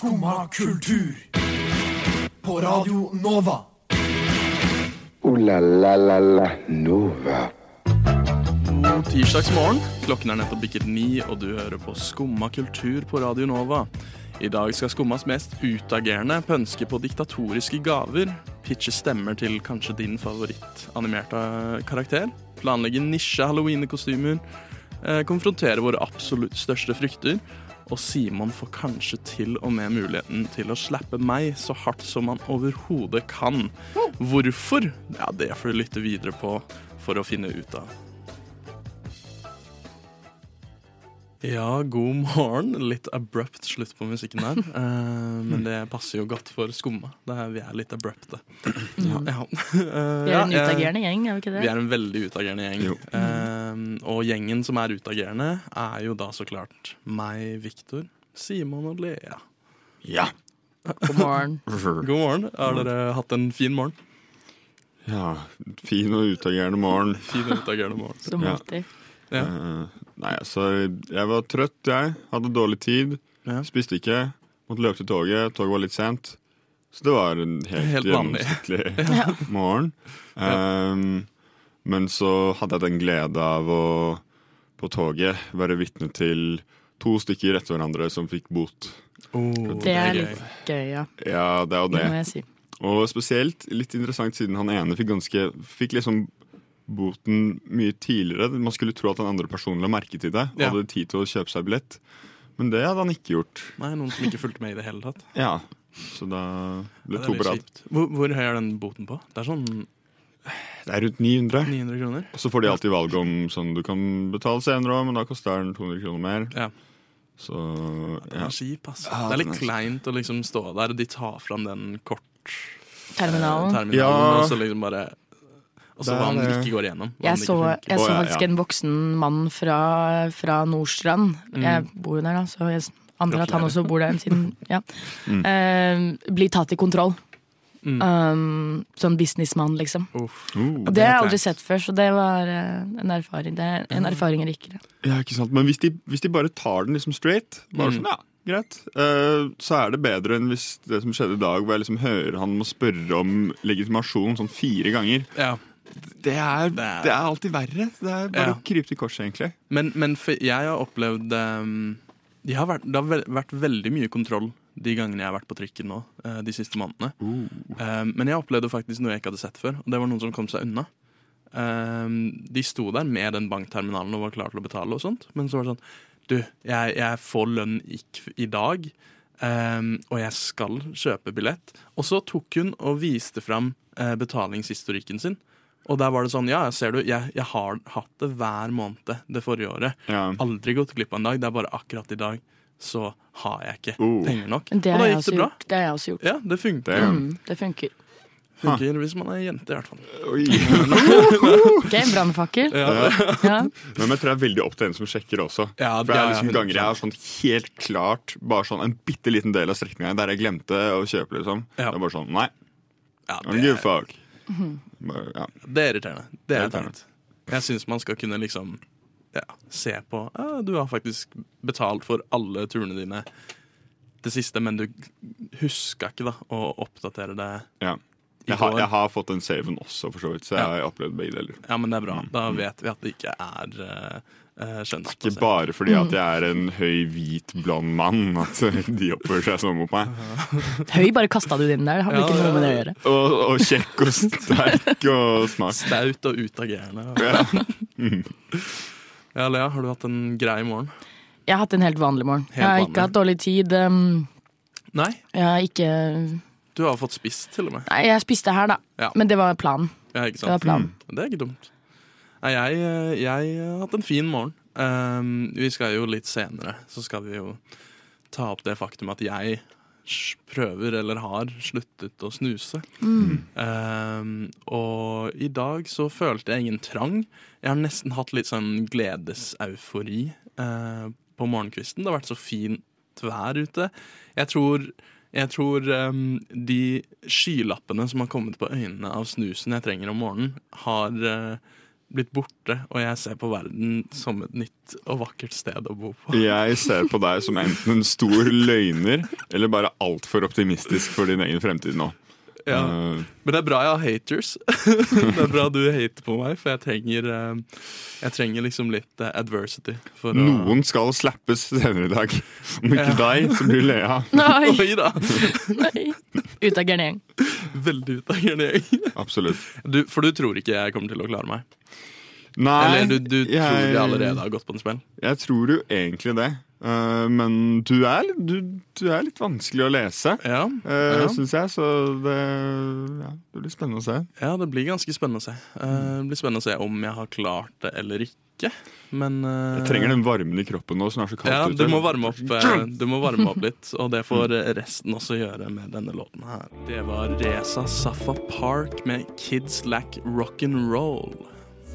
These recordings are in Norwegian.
Skumma kultur. På Radio Nova. O-la-la-la-la Nova. God tirsdagsmorgen. Klokken er nettopp bikket ni, og du hører på Skumma kultur på Radio Nova. I dag skal Skummas mest utagerende pønske på diktatoriske gaver, pitche stemmer til kanskje din favorittanimerte karakter, planlegge nisje halloweenkostymer, eh, konfrontere våre absolutt største frykter, og Simon får kanskje til og med muligheten til å slappe meg så hardt som han overhodet kan. Hvorfor? Ja, det får du lytte videre på for å finne ut av. Ja, god morgen. Litt abrupt slutt på musikken der. Uh, men det passer jo godt for skumma. Vi er litt abrupte. Ja, ja. Uh, Vi er en eh, utagerende gjeng, er vi ikke det? Vi er en veldig utagerende gjeng. Eh, og gjengen som er utagerende, er jo da så klart meg, Viktor, Simon og Lea. Ja. God morgen. God morgen. Har dere hatt en fin morgen? Ja, fin og utagerende morgen. Fin og utagerende morgen. Som Ja. alltid. Ja. Nei, altså, jeg var trøtt, jeg. Hadde dårlig tid. Ja. Spiste ikke. Måtte løpe til toget. Toget var litt sent. Så det var en helt, Helt gjennomsnittlig morgen. Um, men så hadde jeg den glede av å på toget være vitne til to stykker etter hverandre som fikk bot. Oh, Det er gøy. litt gøy, ja. Ja, det er jo Det det. må jeg si. Og spesielt litt interessant siden han ene fikk ganske Fikk liksom boten mye tidligere. Man skulle tro at den andre personen la merke til det og Ja. hadde tid til å kjøpe seg billett. Men det hadde han ikke gjort. Nei, noen som ikke fulgte med i det hele tatt. Ja, Så da ble Ja, det to på rad. Hvor, hvor høy er den boten på? Det er sånn Det er rundt 900. 900 kroner. Og så får de alltid valg om sånn du kan betale senere òg, men da koster den 200 kroner mer. Ja. Så Den ja. er kjip, ass. Ja, det er litt er kleint å liksom stå der, og de tar fram den kort... Terminalen. terminalen Ja. og så liksom bare Og så hva han ikke går igjennom. Jeg så, jeg så faktisk ja. en voksen mann fra, fra Nordstrand. Mm. Jeg bor jo der, da, så jeg antar at han også bor der. Siden, ja. Mm. eh, bli tatt i kontroll. Mm. Um, sånn businessmann, liksom. Uh, Og det har jeg aldri sett før, så det var uh, en erfaring. Det er en erfaring rikere. Ja, ikke sant. Men hvis de, hvis de bare tar den liksom straight, bare Mm. sånn, ja, greit, eh, så er det bedre enn hvis det som skjedde i dag, hvor jeg liksom hører han må spørre om legitimasjon sånn fire ganger. Ja. Det er, Det er- alltid verre. Det er bare Ja. å krype til korset, egentlig. Men, men jeg har opplevd um, de har vært, Det har vært veldig mye kontroll de gangene jeg har vært på trikken nå, eh, de siste månedene. Um, men jeg opplevde faktisk noe jeg ikke hadde sett før, og det var noen som kom seg unna. Um, de sto der med den bankterminalen og var klar til å betale, og sånt men så var det sånn Du, jeg, jeg får lønn i, i dag, og jeg skal kjøpe billett. Og så tok hun og viste fram eh, betalingshistorikken sin. Og der var det sånn, ja, ser du, jeg, jeg har hatt det hver måned det forrige året. Ja. Aldri gått glipp av en dag. Det er bare akkurat i dag så har jeg ikke uh. penger nok. Og har da jeg gikk også det bra. gjort. Det har jeg også gjort. Ja, det funker. Det- Mm, det funker. funker hvis man er jente, i hvert fall. Oi. Ok, brannfakkel. Ja, Ja. Men jeg tror jeg er veldig opp til en som sjekker også. Ja, For det er liksom 100%. ganger jeg har sånn helt klart bare sånn en bitte liten del av strekninga der jeg glemte å kjøpe, liksom. Ja. Det er bare sånn Nei, ja, det... give fuck. Mhm. Ja. det er irriterende. Det er er irriterende. Jeg syns man skal kunne liksom ja, se på ja, Du har faktisk betalt for alle turene dine det siste, men du huska ikke da å oppdatere det. ja. Jeg har, jeg har fått den saven også, for så vidt, så jeg Ja. har opplevd begge deler. Ja, men det er bra. Mm. Da vet vi at det ikke er uh, Ikke skjønnsbasert. bare fordi at jeg er en høy, hvit, blond mann at de oppfører seg sånn mot meg. Høy bare kasta du inn der. Det hadde Ja, ikke noe med det å gjøre. Og, og kjekk og sterk og smart. Staut og utagerende. Ja. Ja, Lea, har du hatt en grei morgen? Jeg har hatt en helt vanlig morgen. Helt jeg har vanlig. ikke hatt dårlig tid. Um, Nei, jeg har ikke du har fått spist til og med. Nei, jeg spiste her, da. Ja. Men det var planen. Ja, ikke Det var planen. planen. Det er ikke dumt. Nei, jeg, eh, jeg har hatt en fin morgen. Um, vi skal jo litt senere, så skal vi jo ta opp det faktum at jeg prøver, eller har, sluttet å snuse. Um, og i dag så følte jeg ingen trang. Jeg har nesten hatt litt sånn gledeseufori uh, på morgenkvisten. Det har vært så fint vær ute. Jeg tror, jeg tror um, de skylappene som har kommet på øynene av snusen jeg trenger om morgenen, har, eh, blitt borte, og jeg ser på verden som et nytt og vakkert sted å bo på. Jeg ser på deg som enten en stor løgner eller bare altfor optimistisk for din egen fremtid nå. Ja. Eh, Men det er bra jeg har haters. det er bra du hater på meg, for jeg trenger, eh, jeg trenger liksom litt eh, adversity. For å- noen skal slappes senere i dag. Om ikke Ja. deg, så blir Lea. Nei, Oi da! nei. Utagerende gjeng. Veldig utagerende gjeng. Absolutt. Du, for du tror ikke jeg kommer til å klare meg? Nei, Eller du, du tror jeg- jeg allerede har gått på en smell? Jeg tror jo egentlig det. Eh, men du er, du, du er litt vanskelig å lese, Ja, uh, syns jeg. Så det, ja, det blir spennende å se. ja, det blir ganske spennende å se. Uh, det blir spennende å se om jeg har klart det eller ikke. Men eh, Jeg trenger den varmen i kroppen nå som er så kaldt Ja, ute. du må, varme opp, eh, du må varme opp litt, og det får eh, resten også gjøre med denne låten her. Det var Reza Safa Park med 'Kids Lack Rock'n'Roll'.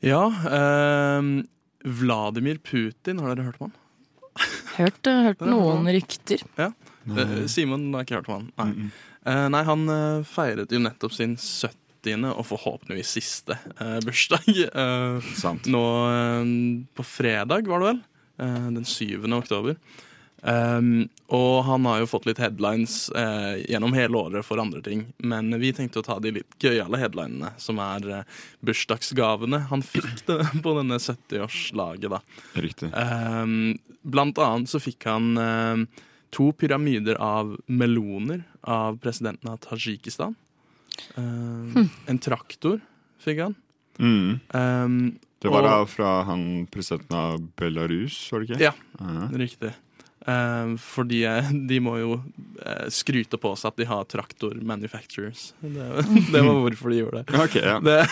Ja, eh, Vladimir Putin, har dere hørt om han? Hørt, eh, hørt noen rykter. Ja. Simon har ikke hørt om han. Nei, Eh, nei han eh, feiret jo nettopp sin 70. og forhåpentligvis siste eh, bursdag. eh, Sant. nå eh, på fredag, var det vel? Eh, den 7. oktober. Um, og han har jo fått litt headlines eh, gjennom hele året for andre ting. Men vi tenkte å ta de litt gøyale headlinene, som er eh, bursdagsgavene han fikk det, på denne 70-årslaget. da. Riktig. Um, blant annet så fikk han um, to pyramider av meloner av presidenten av Tadsjikistan. Um, En traktor fikk han. Mm. Um, Det var og- da fra han presidenten av Belarus, var det ikke? Ja. Ja. Riktig. Um, fordi eh, de må jo eh, skryte på seg at de har traktor manufacturers. Det, det var hvorfor de gjorde det. Okay, ja. det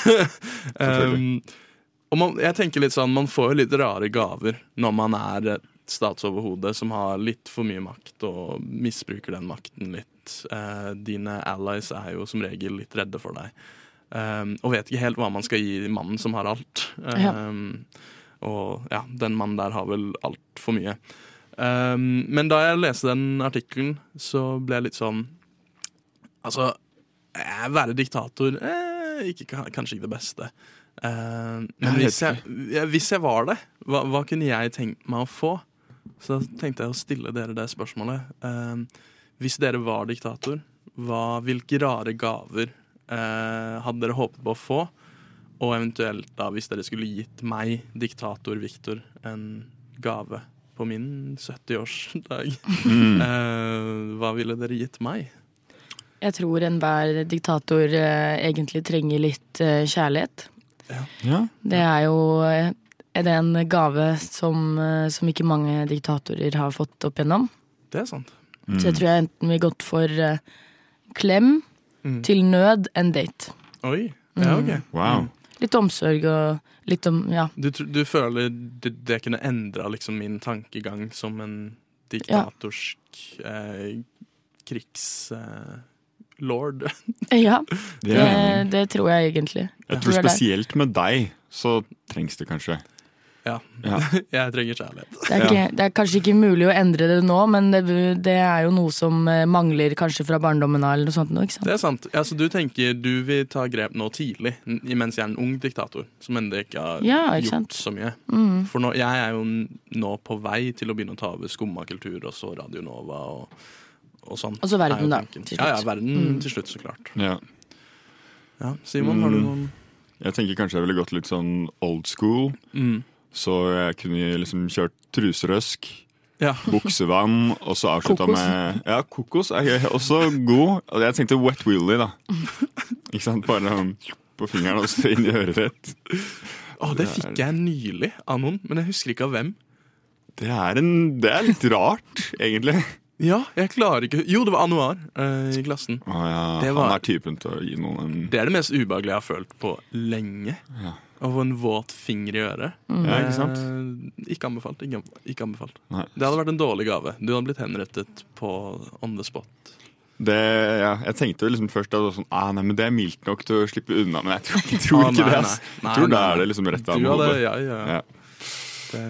um, og man, jeg tenker litt sånn, Man får jo litt rare gaver når man er statsoverhode som har litt for mye makt og misbruker den makten litt. Eh, dine allies er jo som regel litt redde for deg. Um, og vet ikke helt hva man skal gi mannen som har alt. Ja. Um, og ja, den mannen der har vel altfor mye. Um, men da jeg leste den artikkelen, så ble jeg litt sånn Altså, være diktator eh, ikke, Kanskje ikke det beste. Uh, men hvis jeg, hvis jeg var det, hva, hva kunne jeg tenkt meg å få? Så tenkte jeg å stille dere det spørsmålet. Uh, hvis dere var diktator, hva, hvilke rare gaver uh, hadde dere håpet på å få? Og eventuelt da, hvis dere skulle gitt meg, diktator Viktor, en gave på min 70-årsdag, Mm. eh, hva ville dere gitt meg? Jeg tror enhver diktator eh, egentlig trenger litt eh, kjærlighet. ja. Det er jo er det en gave som, som ikke mange diktatorer har fått opp igjennom. Det er sant. Mm. Så jeg tror jeg enten vil gått for eh, klem, Mm. til nød, en date. Oi. Ja, Mm. ok. Wow. Litt omsorg og litt om Ja. Du, du føler det, det kunne endra liksom min tankegang som en diktatorsk eh, krigslord? ja Det, det, tror jeg egentlig. jeg tror spesielt med deg så trengs det kanskje. Ja. Ja. Jeg trenger kjærlighet. Det er, ikke, det er kanskje ikke mulig å endre det nå, men det, det er jo noe som eh, mangler kanskje fra barndommen av, eller noe sånt. Ikke sant? Det er sant. Altså, du tenker du vil ta grep nå tidlig, mens jeg er en ung diktator som ennå ikke har Ja, ikke gjort sant? så mye. Mm. For nå, jeg er jo nå på vei til å begynne å ta over Skumma kultur og så Radio Nova og, og sånn. Og så verden, er da, Til slutt. Ja, ja, verden Mm. til slutt, så klart. Ja. Ja, Simon, har du Mm. noen Jeg tenker kanskje jeg ville gått litt sånn old school. mm. Så jeg kunne liksom kjørt truserøsk, Ja. buksevann, og så avslutta Kokos. med Ja, kokos er også god. Og jeg tenkte wet willy, da. Ikke sant? Bare um, på fingeren og så inn i øret ditt. Å, det fikk jeg nylig av noen, men jeg husker ikke av hvem. Det er, en, det er litt rart, egentlig. Ja, jeg klarer ikke Jo, det var Anuar eh, i klassen. Å ja, var- Han er typen til å gi noen en Det er det mest ubehagelige jeg har følt på lenge. Ja. Å få en våt finger i øret. Ja, ikke sant? Eh, ikke anbefalt. Ikke, ikke anbefalt. Det hadde vært en dårlig gave. Du hadde blitt henrettet på on the spot. Det, ja, jeg tenkte jo liksom først at det sånn, ah, nei, men det er mildt nok til å slippe unna, men jeg tror, jeg tror Ah, ikke det. Altså. nei. Jeg tror da er det liksom rett av hodet. ja, ja. Ja. Det,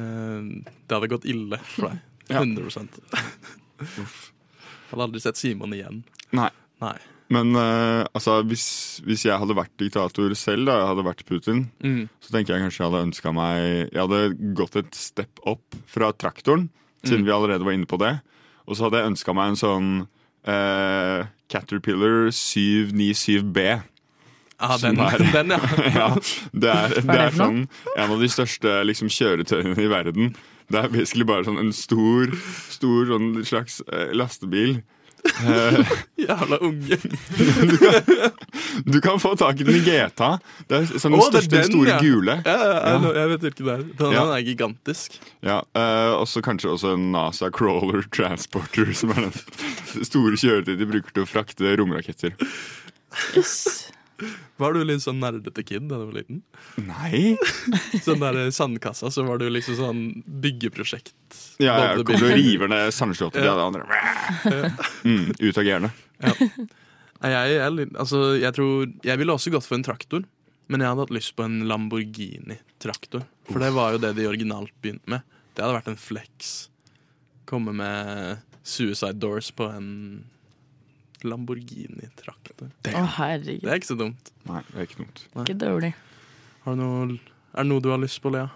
det hadde gått ille for deg. Ja. 100 Jeg hadde aldri sett Simon igjen. Nei. Men uh, altså, hvis, hvis jeg hadde vært diktator selv, da jeg hadde vært Putin, Mm. så tenker jeg kanskje jeg hadde ønska meg Jeg hadde gått et step opp fra traktoren, siden Mm. vi allerede var inne på det. Og så hadde jeg ønska meg en sånn uh, Caterpillar 797B. Ah, den, er- den, ja. ja, det er, det det er sånn en av de største liksom, kjøretøyene i verden. Det er basically bare sånn en stor, stor sånn slags eh, lastebil. Jævla unge. du kan få tak i den i GTA. Det er sånn den oh, største, den, store ja. gule. Ja, ja, Ja. jeg, vet ikke det er. Den, Ja. er gigantisk. Ja, uh, Og så kanskje også en NASA Crawler Transporter, som er den store kjøretøyet de bruker til å frakte romraketter. Yes. Var du litt sånn nerdete kid da du var liten? Nei! Sånn der sandkassa, så var du liksom sånn byggeprosjekt. Ja, jeg kommer og river ned sandslottet til Ja. alle andre. Mm, utagerende. Ja. Jeg, jeg, altså, jeg tror Jeg ville også gått for en traktor, men jeg hadde hatt lyst på en Lamborghini-traktor. For det var jo det de originalt begynte med. Det hadde vært en flex. Komme med suicide doors på en Lamborghini-traktor. Å, herregud. Det er ikke så dumt. Nei, det er ikke dumt. Ikke dårlig. Har du noe, er det noe du har lyst på, Lea?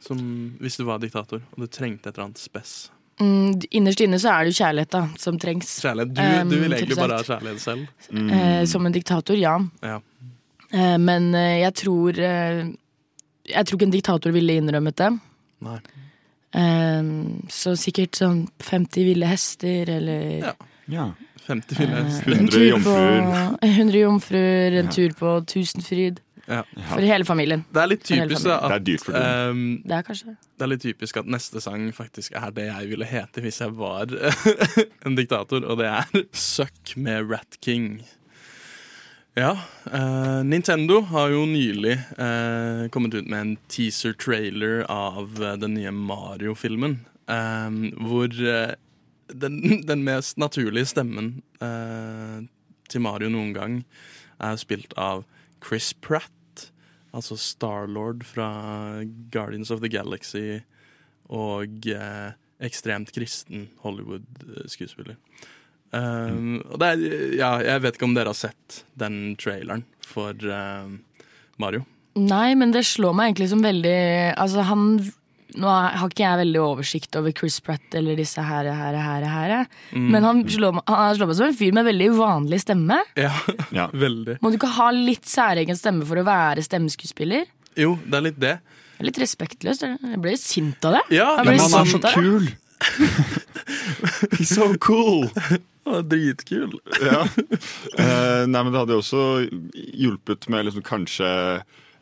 Som, hvis du var diktator og du trengte et eller annet spess? Mm, innerst inne så er det jo kjærlighet da, som trengs. Kjærlighet. Du, Um, du vil egentlig bare ha kjærlighet selv. Mm. Eh, som en diktator, ja. Ja. Eh, men eh, jeg tror eh, Jeg tror ikke en diktator ville innrømmet det. Nei. Eh, så sikkert sånn 50 ville hester, eller Ja. Ja. 50 ville hester. 100 tur jomfruer. 100 jomfruer, en tur på Tusenfryd. Ja. For hele familien. Det er litt typisk da, Det at er dyrt for um, Det er Det er litt typisk at neste sang faktisk er det jeg ville hete hvis jeg var en diktator, og det er Suck med Rat King. Ja, Uh, Nintendo har jo nylig uh, kommet ut med en teaser-trailer av uh, den nye Mario-filmen. eh, hvor den, den mest naturlige stemmen eh, til Mario noen gang er spilt av Chris Pratt. Altså Starlord fra Guardians of the Galaxy og eh, ekstremt kristen Hollywood-skuespiller. Um, og det er, ja, jeg vet ikke om dere har sett den traileren for eh, Mario. Nei, men det slår meg egentlig som veldig Altså, han Nå har ikke jeg veldig oversikt over Chris Pratt eller disse her, her, her, her. Mm. Men han slår, meg- han slår meg som en fyr med veldig uvanlig stemme. Ja, Ja. veldig. Må du ikke ha litt særegen stemme for å være stemmeskuespiller? Jo, det er litt det. Det er litt respektløst. Jeg ble sint av det. Ja, men han er så kul! He's so cool! Han er dritkul. Ja. Uh, nei, men det hadde jo også hjulpet med liksom kanskje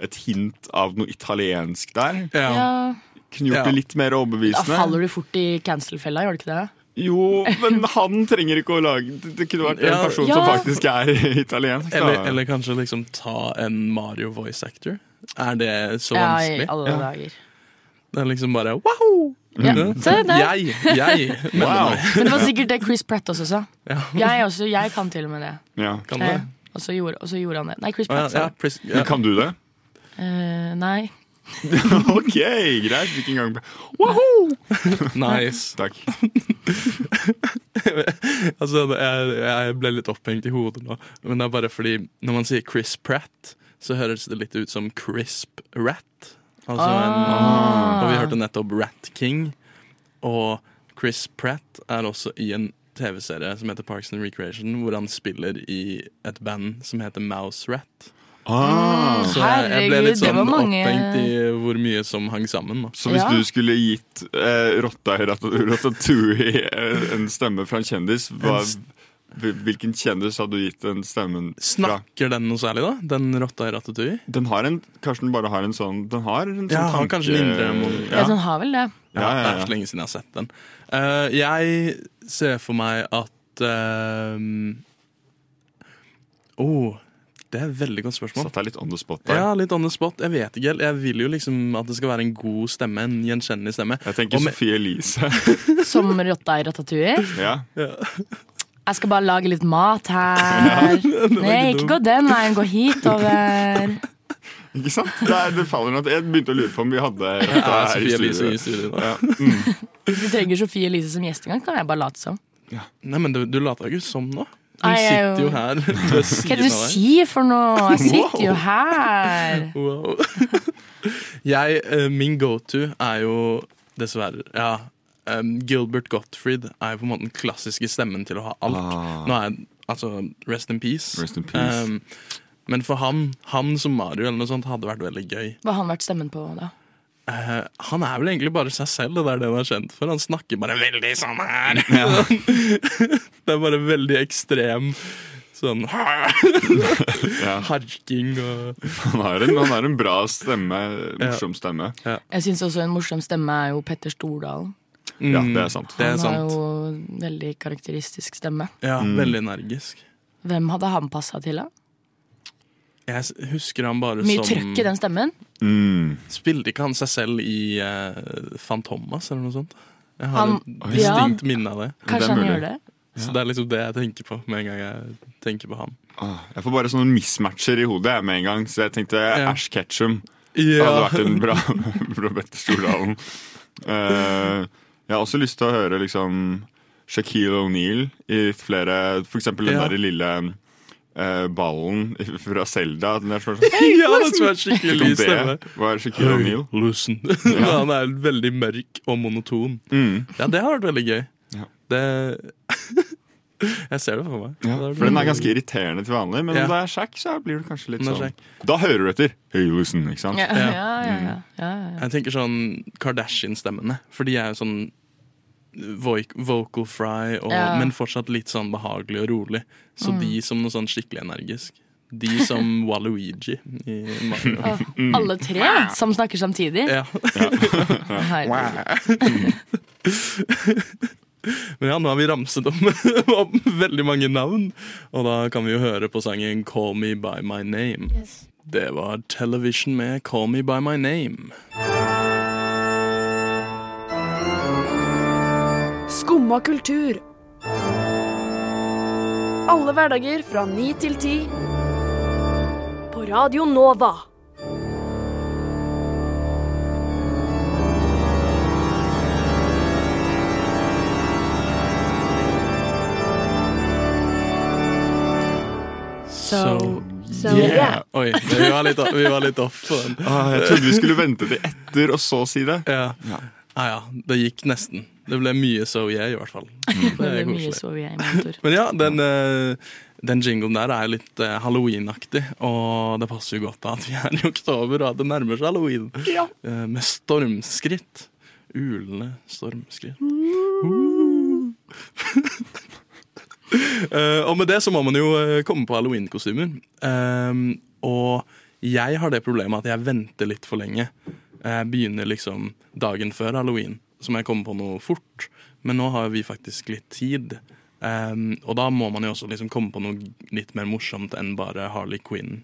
et hint av noe italiensk der. Ja. Ja, Kunne gjort Ja. det litt mer Da faller du fort i cancel-fella, gjør du ikke det? Jo, men han trenger ikke å lage Det, det kunne vært en person Ja. som faktisk er italiensk. Eller, eller kanskje liksom ta en Mario voice actor. Er det så Ja, i vanskelig? alle Ja. dager. Det er liksom bare wow! Ja, se. Jeg, jeg Wow. Men det var sikkert det Chris Pratt også sa. Ja. Jeg, også, jeg kan til og med det. Ja. Kan du? Eh, og, så gjorde, og så gjorde han det. Nei, Chris Pratt sa ja, det. ja. Men kan du det? Eh, nei. OK, greit. Ikke engang Woohoo! Nice. Takk. Altså, er, jeg ble litt opphengt i hodet nå, men det er bare fordi når man sier Chris Pratt, så høres det litt ut som Crisp Rat. Altså en, Ah. og vi hørte nettopp Rat King, og Chris Pratt er også i en TV-serie som heter Parks and Recreation, hvor han spiller i et band som heter Mouse Rat. Ah. Så jeg, jeg ble Herregud, litt det sånn var mange- opphengt i hvor mye som hang sammen. Da. Så hvis Ja. du skulle gitt eh, rotta i Rat- Ratatouille eh, en stemme fra en kjendis, hva, Hvilken kjendis hadde du gitt den stemmen fra? Snakker den noe særlig, da? Den rotta i Ratatouille? Den har en, Kanskje den bare har en sånn Den har en sånn Ja, har tanke... kanskje mindre mon- Ja, ja. den har vel det. Ja, Ja, ja, Det er så lenge siden jeg har sett den. Uh, jeg ser for meg at uh, oh, Det er et veldig godt spørsmål. Satt deg litt on the spot der. Ja, litt on the spot. Jeg vet ikke helt. Jeg vil jo liksom at det skal være en god stemme. En gjenkjennelig stemme. Jeg tenker med- Sofie Elise. Som rotta i Ratatouille. ja. Jeg skal bare lage litt mat her. Nei, ikke gå den veien, gå hitover. Ikke sant? Det, er, det faller noe. Jeg begynte å lure på om vi hadde Ja, Sofie Elise i studio. Ja. Mm. Hvis vi trenger Sofie Elise som gjest en gang, kan jeg bare late som. Nei, men du, du later ikke som nå. Hun jeg er sitter jo her Hva er det du sier for noe? Jeg sitter jo her. Wow. Jeg, eh, min go-to er jo dessverre Ja. Gilbert Gottfried er jo på en måte den klassiske stemmen til å ha alt. Ah. Nå er jeg, altså, Rest in peace. Rest in peace. Um, men for han, han som Mario eller noe sånt hadde vært veldig gøy. Hva har han vært stemmen på da? Eh, han er vel egentlig bare seg selv, det er det han er kjent for. Han snakker bare veldig sånn her. det er bare veldig ekstrem sånn Ja. harking og Han, har en, han har en bra stemme. Morsom stemme. Jeg syns også en morsom stemme er jo Petter Stordalen. Ja, Mm, det er sant. Det er sant. har jo veldig karakteristisk stemme. Ja, Mm. Veldig energisk. Hvem hadde han passa til, da? Jeg husker han bare Mye som trøkk i den stemmen. Mm. Spilte ikke han seg selv i uh, Fantomas eller noe sånt? Jeg har Han- et distinkt minne av det. Kanskje han gjør det? Så det er liksom det jeg tenker på med en gang jeg tenker på han. Ah, Jeg får bare sånne mismatcher i hodet jeg, med en gang, så jeg tenkte Ja. Ash Ketchum hadde vært en bra, bra Petter Stordalen. Uh, jeg har også lyst til å høre liksom Shaquille O'Neal i flere eksempel den Ja. der lille eh, ballen fra Selda. Den er sånn ja, det er skikkelig Om lys stemme. var Shaquille Loosen. ja. han er veldig mørk og monoton. Mm. Ja, det har vært veldig gøy. Ja. Det Jeg ser det for meg. Ja, for den er ganske irriterende til vanlig, men Ja. om det er sjakk, så blir det kanskje litt sånn Da hører du etter. Hey, listen, ikke sant? Ja, ja, ja, ja, ja, ja. Jeg tenker sånn Kardashian-stemmene. For de er jo sånn vocal fry, og, Ja. men fortsatt litt sånn behagelig og rolig. Så Mm. de som noe sånn skikkelig energisk. De som Waluigi i Mario. Oh, Alle tre som snakker samtidig? Ja. Men ja, nå har vi ramset om, om veldig mange navn, og da kan vi jo høre på sangen 'Call Me By My Name'. Det var Television med 'Call Me By My Name'. Skumma kultur. Alle hverdager fra ni til ti. På Radio Nova. So, So, Yeah. yeah. Oi, vi var litt, vi var litt off på den. Ah, jeg trodde vi skulle vente til etter, og så si det. Ja. Ja. Ah, ja, det gikk nesten. Det ble mye so yeah, i hvert fall. det Det er mye so yeah. Men ja, den, eh, den jinglen der er litt eh, halloween-aktig, og det passer jo godt da at vi er i oktober og at det nærmer seg halloween. ja. med stormskritt. Ulende stormskritt. Uh. Eh, og med det så må man jo eh, komme på halloween-kostymer. Eh, og jeg har det problemet at jeg venter litt for lenge. Jeg begynner liksom dagen før halloween, så må jeg komme på noe fort. Men nå har vi faktisk litt tid. Um, og da må man jo også liksom komme på noe litt mer morsomt enn bare Harley Quinn.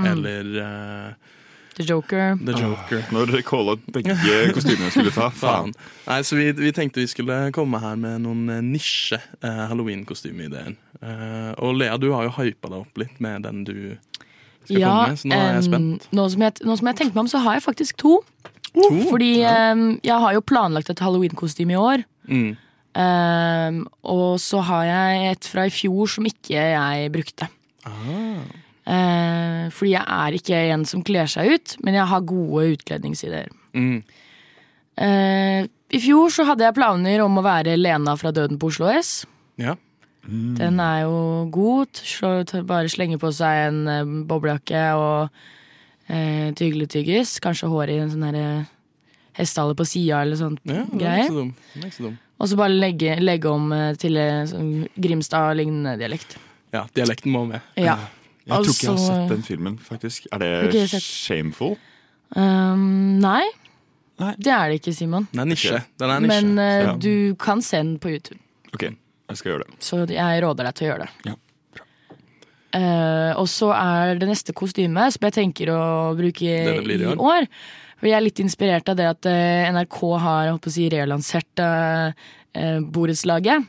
Eller uh, The Joker. The Joker. Når dere calla begge kostymene skulle ta. Faen. Nei, så vi, vi tenkte vi skulle komme her med noen eh, nisje uh, halloween-kostyme-ideer. Eh, og Lea, du har jo hypa deg opp litt med den du skal Ja, komme med, så nå er jeg spent. spent. nå, som jeg, nå som jeg tenkte meg om, så har jeg faktisk to. To? Fordi em, jeg har jo planlagt et halloween-kostyme i år. Mm. Um, og så har jeg et fra i fjor som ikke jeg brukte. Ah. Uh, fordi jeg er ikke en som kler seg ut, men jeg har gode utkledningsideer. Mm. Uh, I fjor så hadde jeg planer om å være Lena fra Døden på Oslo S. Ja. Den er jo god. Bare slenge på seg en eh, boblejakke og eh, tygletyggis. Kanskje hår i en sånn herre hestehale på sida eller sånt Ja, er greier. er. Og så bare legge, legge om eh, til sånn Grimstad-lignende dialekt. Ja, dialekten må med. Ja. Jeg tror ikke jeg har Altså- sett den filmen, faktisk. Er det shameful? Um, nei, Nei. det er det ikke, Simon. Den er nisje. Den er nisje. Men uh, Ja. du kan se den på YouTube. Ok, jeg skal gjøre det. Så jeg råder deg til å gjøre det. Ja, Eh, og så er det neste kostyme som jeg tenker å bruke i år. år. For jeg er litt inspirert av det at uh, NRK har holdt på å si, relansert uh, borettslaget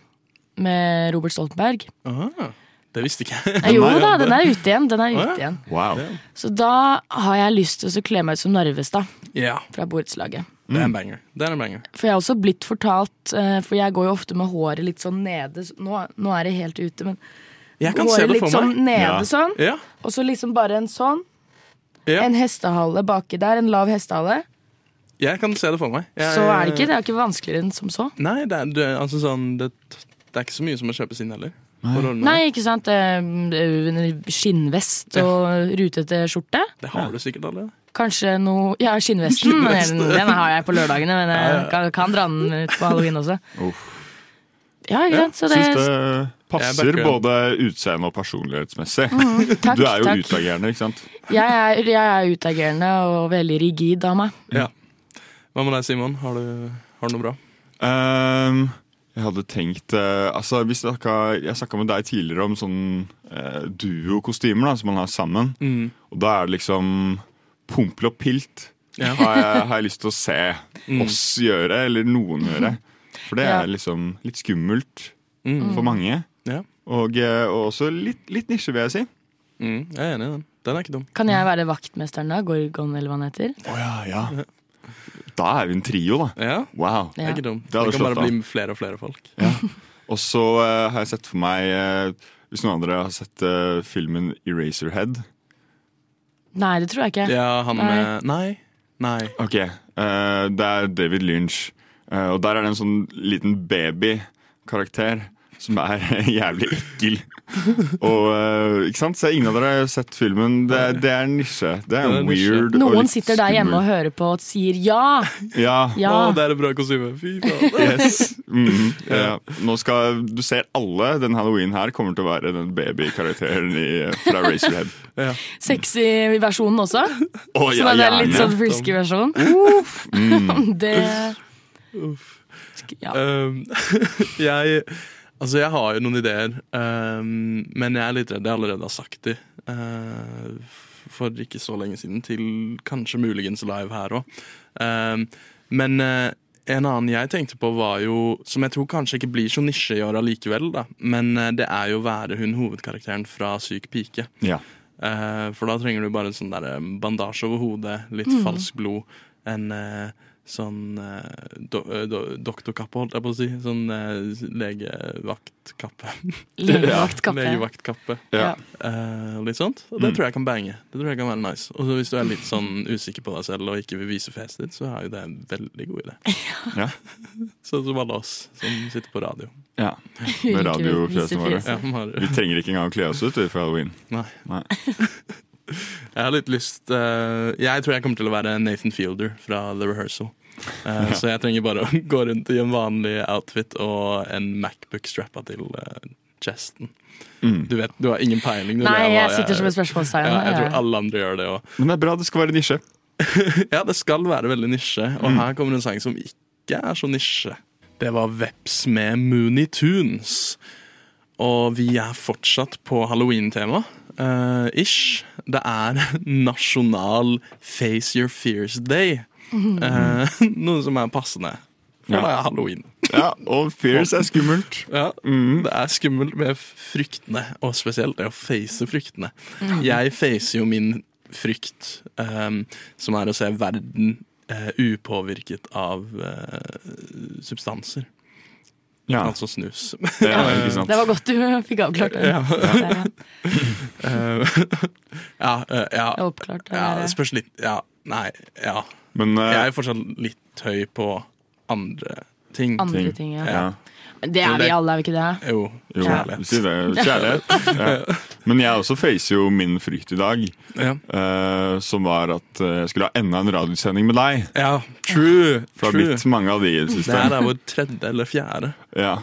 med Robert Stoltenberg. Aha, det visste ikke jeg. Jo da, den er ute igjen. Den er ute igjen. Wow. Så da har jeg lyst til å kle meg ut som Narvestad yeah. fra borettslaget. det er en banger. Det er en banger. For jeg har også blitt fortalt, for jeg går jo ofte med håret litt sånn nede. så Nå, nå er det helt ute, men Jeg kan se det litt for sånn meg. nede Ja. sånn. Ja, Og så liksom bare en sånn. ja. En hestehale baki der, en lav hestehale. Jeg kan se det for meg. Jeg, Så er det ikke, det er ikke vanskeligere enn som så. Nei, det er, det, er- altså sånn, det, det er ikke så mye som må kjøpes inn heller. For. Nei, ikke sant. Eh, en Skinnvest og rutete skjorte. Det har du sikkert allerede. Kanskje noe Ja, skinnvesten. men Den, den har jeg på lørdagene, men jeg Ja, ja. kan, kan dra den ut på halloween også. Uff. Ja, ikke sant. Så det, Syns det passer både utseende og personlighetsmessig. takk, Du er jo takk. utagerende, ikke sant? Jeg er, jeg er utagerende og veldig rigid av meg. Ja. Hva med deg, Simon? Har du, har du noe bra? Um, jeg hadde tenkt uh, Altså, vi snakka, Jeg snakka med deg tidligere om sånn uh, duokostymer som man har sammen. Mm. Og da er det liksom Pompel og pilt Ja. har, jeg, har jeg lyst til å se Mm. oss gjøre, eller noen gjøre. For det Ja. er liksom litt skummelt Mm. for mange. Ja. Og, eh, og også litt, litt nisje, vil jeg si. Mm. Jeg er enig i den. Den er ikke dum. Kan jeg være vaktmesteren da? Gorgon, eller hva han heter? Oh, ja, ja. Da er vi en trio, da. Ja, Wow. det er ikke dum. Det Det, kan bare an. bli flere og flere folk. Og så eh, har jeg sett for meg eh, Hvis noen andre har sett eh, filmen Eraserhead. Nei, det tror jeg ikke. Ja, han Nei. med Nei. Nei. Ok, eh, Det er David Lynch. Eh, og der er det en sånn liten babykarakter som er jævlig ekkel. Og eh, ikke sant? Så ingen av dere har sett filmen. Det, er- det er nisje. Det er Det er nisje. weird. Noen sitter der hjemme og hører på og sier ja! Ja. Ja. Å, det er et bra kostyme. Fy faen. Yes. Mhm, ja. Nå skal Du ser alle den halloween her kommer til å være den babykarakteren i, fra Racerhead. Ja. Sexy versjonen også. Å, Så den det er litt sånn frisky versjon. Mm. Det ja. Um, jeg Altså, jeg har jo noen ideer, um, men jeg er litt redd jeg allerede har sagt de. uh, for ikke så lenge siden, til kanskje muligens live her òg. Um, men uh, en annen jeg tenkte på, var jo Som jeg tror kanskje ikke blir så nisje i år allikevel, da. Men uh, det er jo å være hun hovedkarakteren fra Syk pike. Ja. Eh, for da trenger du bare en sånn der eh, bandasje over hodet, litt Mm. falsk blod, en eh, sånn eh, do, eh, do, doktorkappe, holdt jeg på å si. Sånn eh, legevaktkappe. Legevaktkappe. Legevaktkappe. Ja. Eh, litt sånt. Og det Mm. tror jeg kan bange. Det tror jeg kan være nice. Og hvis du er litt sånn usikker på deg selv og ikke vil vise fjeset ditt, så er jo det en veldig god idé. Ja. Sånn som alle oss som sitter på radio. ja. Med radiofjesene våre. Ja, Vi trenger ikke engang å kle oss ut for halloween. Nei. Nei. Jeg har litt lyst uh, Jeg tror jeg kommer til å være Nathan Fielder fra The Rehearsal. Eh, Så jeg trenger bare å gå rundt i en vanlig outfit og en Macbook strappa til uh, chesten. Mm. Du vet, du har ingen peiling. du, Nei, jeg, jeg sitter som et spørsmålstegn. ja, Jeg tror alle andre gjør det òg. Men det er bra det skal være nisje. Ja, det skal være veldig nisje, og Mm. her kommer en sang som ikke er så nisje. Det var Veps med Mooney Tunes. Og vi er fortsatt på halloween-tema. Eh, ish. Det er nasjonal Face Your Fears Day. Uh, noe som er passende. For Ja. det er halloween. Ja, Og fears er skummelt. Ja, Mm. Det er skummelt med fryktene, og spesielt det å face fryktene. Jeg facer jo min frykt, um, som er å se verden uh, upåvirket av uh, substanser. Ja, Altså snus. ja ikke sant. Det var godt du fikk avklart det. Ja. Det Eh, ja, eh, ja, oppklart. Ja, spørs litt Ja, nei, ja. Men uh, Jeg er fortsatt litt høy på andre ting. Andre ting. ting, ja. Det er vi alle, er vi ikke det? Jo, Jo, kjærlighet. si det. Kjærlighet. Ja. Men jeg også facer jo min frykt i dag, Ja. uh, som var at eh, jeg skulle ha enda en radiosending med deg. ja, true. For det har blitt mange av de i det Det siste. Det er vår tredje eller fjerde. Ja.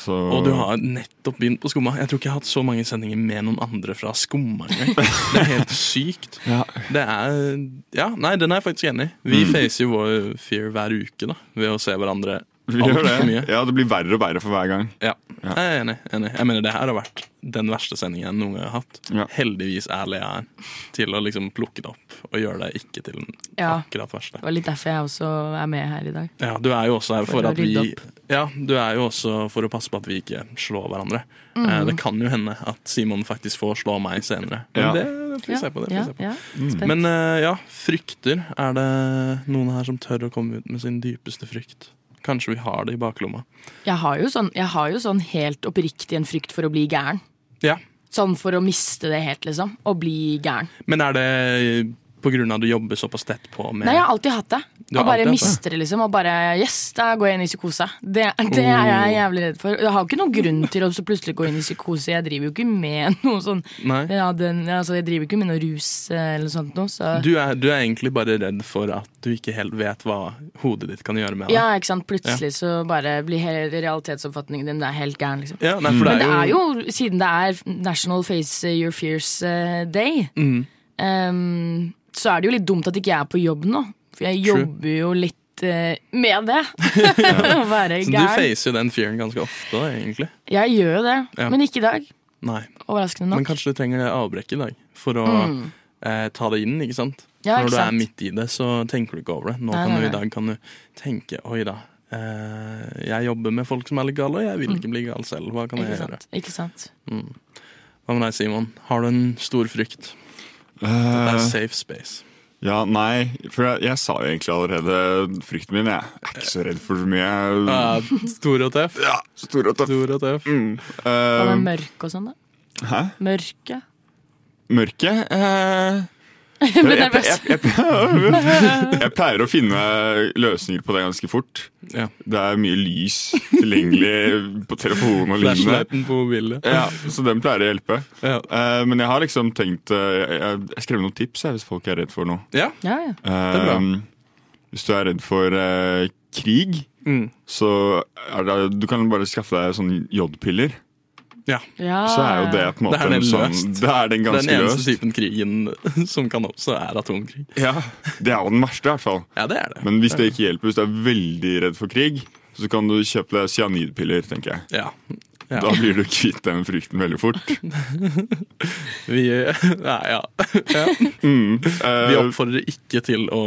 Så, Og du har nettopp begynt på Skumma. Jeg tror ikke jeg har hatt så mange sendinger med noen andre fra Skumma engang. Det er helt sykt. Ja. Det er Ja, nei, den er jeg faktisk enig i. Vi Mm. facer jo vår fear hver uke da ved å se hverandre Vi gjør det. mye. Ja, det blir verre og verre for hver gang. Ja, Ja. jeg er enig. enig. Jeg mener Det her har vært den verste sendingen jeg noen gang har hatt. Ja. Heldigvis er jeg er til å liksom plukke det opp og gjøre det ikke til den Ja. akkurat verste. Det var litt derfor jeg også er med her i dag. Ja, Du er jo også her For for at vi. Ja, du er jo også for å passe på at vi ikke slår hverandre. Mm. Eh, Det kan jo hende at Simon faktisk får slå meg senere. Men Ja. det får vi se på. det får Ja, se på. ja. Mm. Men eh, ja, frykter. Er det noen her som tør å komme ut med sin dypeste frykt? Kanskje vi har det i baklomma. Jeg har, jo sånn, har jo sånn helt oppriktig en frykt for å bli gæren. Ja, Sånn for å miste det helt, liksom. Og bli gæren. Men er det av at du jobber såpass tett på med Nei, jeg har alltid hatt det. Og bare det? mister det, liksom. Og bare Yes, da går jeg inn i psykose. Det, det er jeg jævlig redd for. Jeg har jo ikke noen grunn til å så plutselig gå inn i psykose. Jeg driver jo ikke med noe sånn ja, den, altså, Jeg driver ikke med noe rus eh, eller sånt noe. Så. Du er, du er egentlig bare redd for at du ikke helt vet hva hodet ditt kan gjøre med det. Ja, ikke sant. Plutselig så bare blir realitetsoppfatningen din det er helt gæren, liksom. Ja, nei, for Men det det er jo, siden det er National Face Your Fears eh, Day, Mm. ehm, så er det jo litt dumt at ikke jeg er på jobb nå. For jeg True. jobber jo litt eh, med det. Å være Så du gæren. facer jo den fearen ganske ofte, da, egentlig. Jeg gjør jo det, Ja. men ikke i dag. Nei. Overraskende Men nok. kanskje du trenger det avbrekket i dag for å Mm. eh, ta det inn, ikke sant? Ja, Når ikke du er sant? midt i det, så tenker du ikke over det. Nå Nei, kan nei, du, I dag kan du tenke oi da, eh, jeg jobber med folk som er litt gale, og jeg vil ikke bli gal selv. Hva kan jeg Mm. Ikke gjøre? sant? Ikke sant? Mm. Hva med deg, Simon? Har du en stor frykt? Det Eh, er safe space. ja, nei, for jeg, jeg sa jo egentlig allerede frykten min. Jeg er ikke så redd for så mye. Ja, stor og tøff. Ja, stor og tøff. Stor og tøff. Mm. Hva med Eh, mørke og sånn, da? hæ? Mørke? Mørke? Eh, Jeg ble jeg, nervøs. jeg, jeg, jeg pleier å finne løsninger på det ganske fort. Ja. Det er mye lys tilgjengelig på telefonen og lignende. Flashlighten på mobilen. Ja, så den pleier å hjelpe. Ja. Uh, men jeg har liksom tenkt uh, Jeg, jeg, jeg skrev noen tips her hvis folk er redd for noe. ja. Ja, ja. Eh, bra. hvis du er redd for krig, Mm. så er det, du kan bare skaffe deg sånne jodpiller. Ja. ja. Så er jo det på en måte Det er den en sånn, Det er den ganske Den eneste løst. typen krigen som kan oppstå, er atomkrig. Ja, Det er jo den verste, i hvert fall. Ja, det er det. Men hvis det ikke hjelper, hvis du er veldig redd for krig, så kan du kjøpe deg cyanidpiller, tenker jeg. Ja. Ja. Da blir du kvitt den frykten veldig fort. Vi, nei, ja. ja. Mm. Vi Eh, oppfordrer ikke til å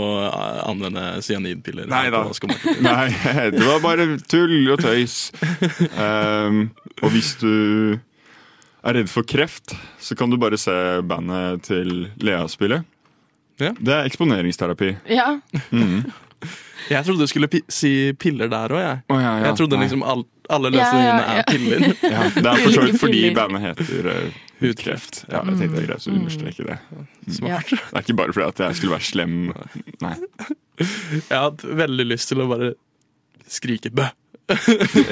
anvende cyanidpiller. Nei da. Nei, det var bare tull og tøys. Um, og hvis du er redd for kreft, så kan du bare se bandet til Lea spille. Ja. Det er eksponeringsterapi. ja. Jeg trodde du skulle pi si piller der òg, jeg. Oh, ja, ja, Jeg trodde nei. liksom all, alle Ja, ja, løsningene ja. er piller. ja, Det er for så vidt fordi bandet heter uh, Hudkreft. Ja, jeg tenkte det er greit å understreke det. Smart. Det er ikke bare fordi at jeg skulle være slem. Nei. Jeg har hatt veldig lyst til å bare skrike bø.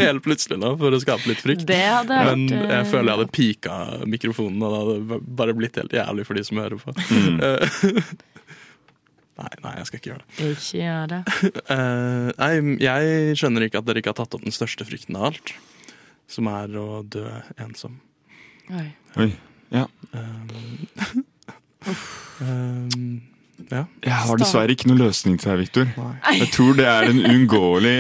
Helt plutselig nå, for å skape litt frykt. Det hadde Men vært eh, jeg føler jeg hadde pika mikrofonen, og det hadde bare blitt helt jævlig for de som hører på. Mm. Nei, nei, jeg skal ikke gjøre det. Ikke gjør det. uh, nei, jeg skjønner ikke at dere ikke har tatt opp den største frykten av alt. Som er å dø ensom. Oi. Oi. Ja. Um, um, ja. Jeg har dessverre ikke noen løsning til deg, Victor. Jeg tror det er en uunngåelig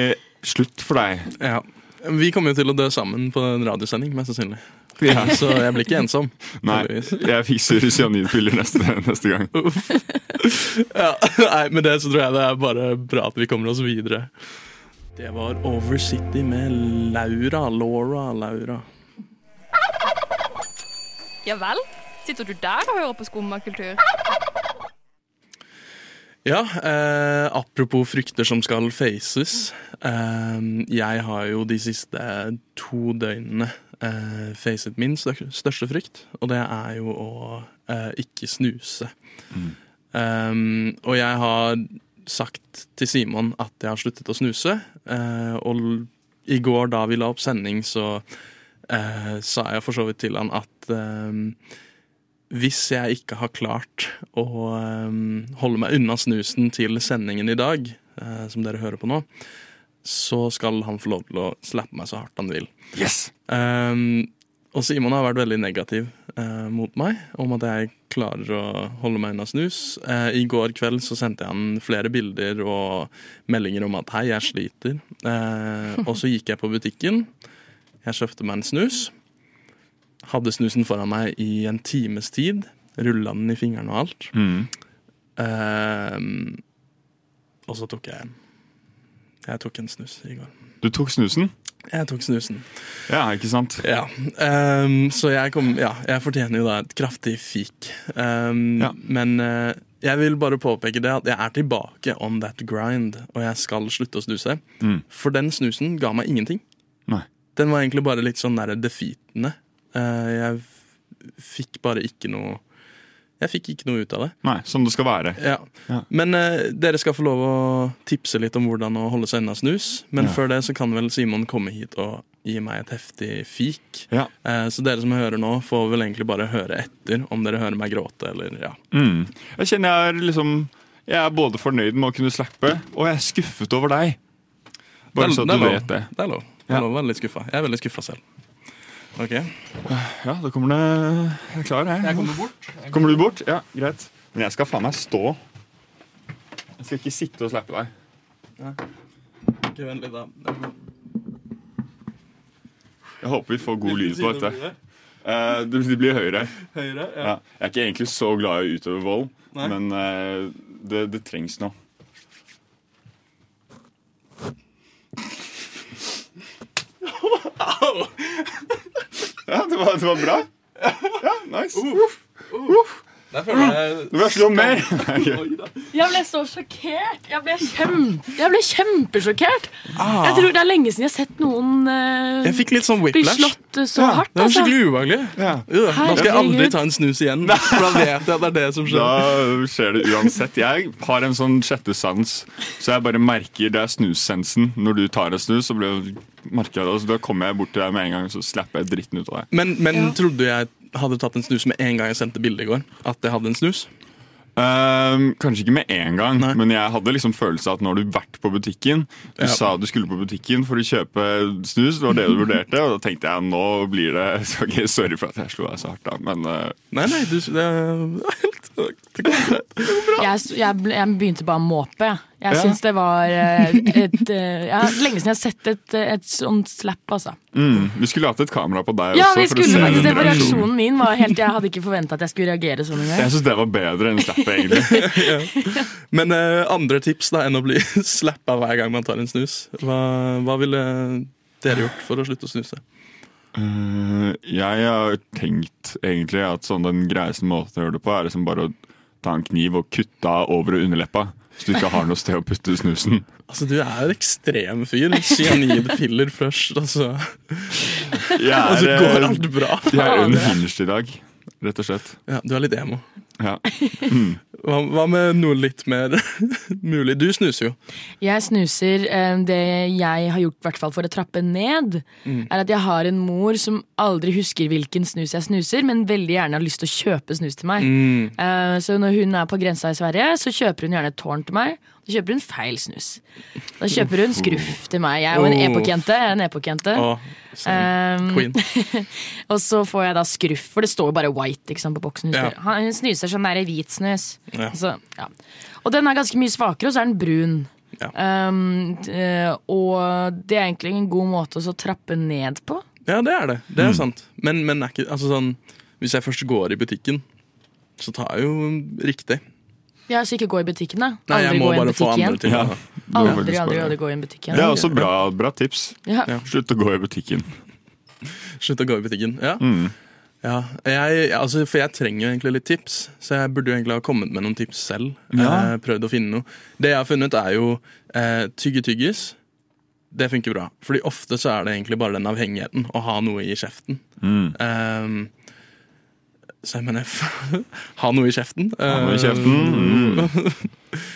slutt for deg. ja. Vi kommer jo til å dø sammen på en radiosending, mest sannsynlig. Ja. Så jeg blir ikke ensom. Nei, jeg fikser cyanidpiller neste, neste gang. Ja, nei, med det så tror jeg det er bare bra at vi kommer oss videre. Det var Over City med Laura. Laura, Laura. Ja vel? Sitter du der og hører på skummakultur? Ja, eh, apropos frykter som skal faces. Eh, jeg har jo de siste to døgnene eh, facet min største frykt, og det er jo å eh, ikke snuse. Eh, og jeg har sagt til Simon at jeg har sluttet å snuse, eh, og i går da vi la opp sending, så eh, sa jeg for så vidt til han at hvis jeg ikke har klart å eh, holde meg unna snusen til sendingen i dag, eh, som dere hører på nå, så skal han få lov til å slappe meg så hardt han vil. Yes! Um, og Simon har vært veldig negativ eh, mot meg om at jeg klarer å holde meg unna snus. Eh, I går kveld så sendte jeg han flere bilder og meldinger om at hei, jeg sliter. Eh, og så gikk jeg på butikken. Jeg kjøpte meg en snus. Hadde snusen foran meg i en times tid. Rulla den i fingrene og alt. Mm. Uh, og så tok jeg. Jeg tok en snus i går. Du tok snusen? Jeg tok snusen. Ja, ikke sant? Ja, Um, så jeg, kom, ja, jeg fortjener jo da et kraftig fik. Um, Ja. Men uh, jeg vil bare påpeke det at jeg er tilbake on that grind, og jeg skal slutte å snuse. Mm. For den snusen ga meg ingenting. Nei. Den var egentlig bare litt sånn der defeatende. Eh, jeg fikk bare ikke noe Jeg fikk ikke noe ut av det. Nei, Som det skal være. Ja. Ja. Men eh, dere skal få lov å tipse litt om hvordan å holde seg unna snus. Men Ja. før det så kan vel Simon komme hit og gi meg et heftig fik. Ja. Eh, så dere som hører nå, får vel egentlig bare høre etter om dere hører meg gråte eller ja. Mm. Jeg kjenner jeg er liksom Jeg er både fornøyd med å kunne slappe, og jeg er skuffet over deg. Bare så at Det du vet det. Det er lov. Det er lov å være litt skuffa. Jeg er veldig skuffa selv. Ok. Ja, da kommer det Jeg er klar, jeg. Jeg kommer bort. Kommer du bort? Ja, greit. Men jeg skal faen meg stå. Jeg skal ikke sitte og slappe deg. Ikke vent litt, da. Jeg håper vi får god lyd på dette. Eh, det blir høyere. Ja. Ja. Jeg er ikke egentlig så glad i å utøve vold, Nei. men eh, det, det trengs nå. Ja, det var, det var bra. Ja, nice. Der føler jeg Du slå mer. Jeg ble så sjokkert. Jeg ble, kjempe, jeg ble kjempesjokkert. Ah. Jeg tror det er lenge siden jeg har sett noen uh, Jeg fikk litt sånn bli whiplash. slått eh, så Ja, hardt. Det var Altså. skikkelig ubehagelig. Ja. Da skal jeg aldri ta en snus igjen. For da vet jeg at det er det som skjer. Da skjer det uansett. Jeg har en sånn sjette sans, så jeg bare merker det er snussensen. Når du tar en snus, så blir- merker jeg det, Altså, så da kommer jeg bort til deg med en gang og så slapper jeg dritten ut av deg. Men, men trodde du jeg hadde tatt en snus med en gang jeg sendte bilde i går? At jeg hadde en snus? Ehm, kanskje ikke med en gang, Nei. men jeg hadde liksom følelse av at nå har du vært på butikken. Du Ja. sa du skulle på butikken for å kjøpe snus, det var det du vurderte. Og da tenkte jeg nå blir det okay, Sorry for at jeg slo deg så hardt, da, men uh... Nei, nei, du, det er helt det går bra. Jeg, jeg, ble, jeg begynte bare å måpe. Jeg, jeg Ja. syns det var eh, et eh, ja, Lenge siden jeg har sett et, et sånt slap, altså. mm, Vi skulle hatt et kamera på deg Ja, også. vi for å skulle se faktisk det. for. Reaksjonen min var helt Jeg hadde ikke forventa at jeg skulle reagere sånn engang. Jeg syns det var bedre enn slappet, egentlig. Men uh, andre tips da enn å bli slappa hver gang man tar en snus. Hva, hva ville dere gjort for å slutte å snuse? Uh, jeg har tenkt egentlig at sånn den greieste måten å gjøre det på, er liksom bare å ta en kniv og kutte av over og underleppa. Hvis du ikke har noe sted å putte snusen. Altså, Du er en ekstrem fyr. Cyanidpiller først, altså. Jeg Og så er, går eh, alt bra. jeg er unhinged i dag, rett og slett. Ja, Du er litt emo. Ja. Hva, hva med noe litt mer mulig? Du snuser jo. Jeg snuser. eh, Det jeg har gjort hvert fall for å trappe ned, er at jeg har en mor som aldri husker hvilken snus jeg snuser, men veldig gjerne har lyst til å kjøpe snus til meg. Mm. Så når hun er på grensa i Sverige, så kjøper hun gjerne et tårn til meg. Kjøper hun feil snus. Da kjøper hun skruff til meg. Jeg er jo en Oh. epokjente. Jeg er en epokjente. Sånn. Um, Queen. Og så får jeg da skruff, for det står jo bare white sant, på boksen. Hun, Ja. Han- hun snuser sånn der hvit snus. Ja. Så, ja. Og den er ganske mye svakere, og så er den brun. Ja. Um, og det er egentlig en god måte å så trappe ned på. Ja, det er det. Det er sant. Men, men er ikke, altså sånn, hvis jeg først går i butikken, så tar jeg jo riktig. Ja, Så ikke gå i butikken, da. Nei, jeg Aldri må gå i en bare få butikk andre ting. Ja. Aldri, aldri, aldri gå i en butikk Det er også bra, bra tips. Ja. Ja. Slutt å gå i butikken. Slutt å gå i butikken. Ja. Mm. Ja, jeg, altså, for jeg trenger jo egentlig litt tips, så jeg burde jo egentlig ha kommet med noen tips selv. Ja. Eh, prøvd å finne noe. Det jeg har funnet, er jo eh, tygge tyggis. Det funker bra. Fordi ofte så er det egentlig bare den avhengigheten å ha noe i kjeften. Mm. Ehm, mener, ha noe i kjeften. Ha noe i kjeften. Mm.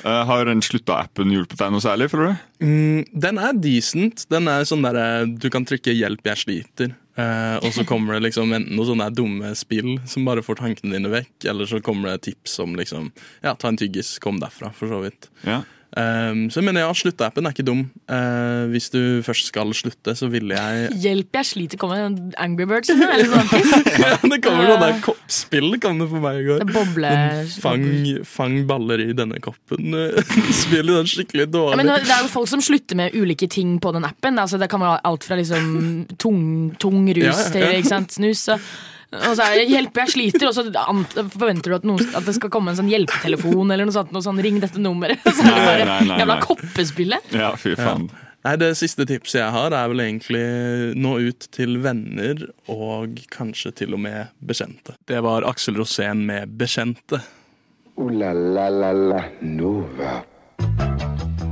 Uh, har den slutta-appen hjulpet deg noe særlig, føler du? Mm, den er decent. Den er sånn der, Du kan trykke 'hjelp, jeg sliter', uh, og så kommer det liksom enten noen sånne dumme spill som bare får tankene dine vekk, eller så kommer det tips om liksom Ja, ta en tyggis, kom derfra, for så vidt. Ja. Um, så jeg mener ja, Slutte-appen er ikke dum. Uh, hvis du først skal slutte, så ville jeg Hjelp, jeg sliter. Kommer det Angry Birds eller ja, det kommer noe der koppspill kom det for meg i går. Boble... Fang, fang, baller i denne koppen. Spillet den skikkelig dårlig. Ja, men det er jo folk som slutter med ulike ting på den appen. Altså, det kan være alt fra liksom tung, tung rus ja, til snus. Så og så er det 'hjelp, jeg sliter', og så forventer du at, noen, at, det skal komme en sånn hjelpetelefon eller noe sånt. Noe sånn, 'Ring dette nummeret'. Så nei, bare, nei, nei, Jævla koppespillet. Ja, fy faen. Ja. Nei, Det siste tipset jeg har, er vel egentlig nå ut til venner og kanskje til og med bekjente. Det var Aksel Rosén med 'Bekjente'. Uh, la, la, la, la. Nova.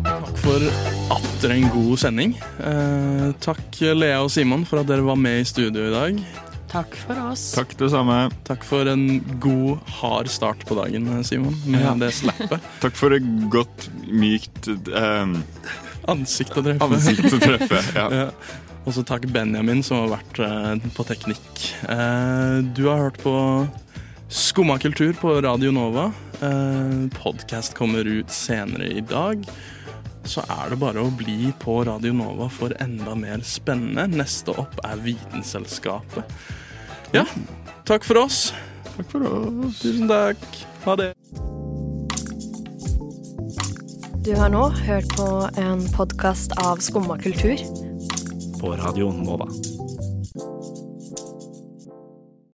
Takk for atter en god sending. Eh, takk Lea og Simon for at dere var med i studio i dag. Takk for oss. Takk det samme. Takk for en god, hard start på dagen, Simon, med ja. det slappet. Takk for et godt, mykt um, Ansikt å treffe. Ansikt å treffe, ja. ja. Og så takk Benjamin, som har vært uh, på teknikk. Uh, du har hørt på Skumma kultur på Radio Nova. Uh, Podkast kommer ut senere i dag. Så er det bare å bli på Radio Nova for enda mer spennende. Neste opp er Vitenselskapet. Ja, takk for oss. Takk for oss. Tusen takk. Ha det. Du har nå hørt på en podkast av Skumma kultur. På radioen Nova.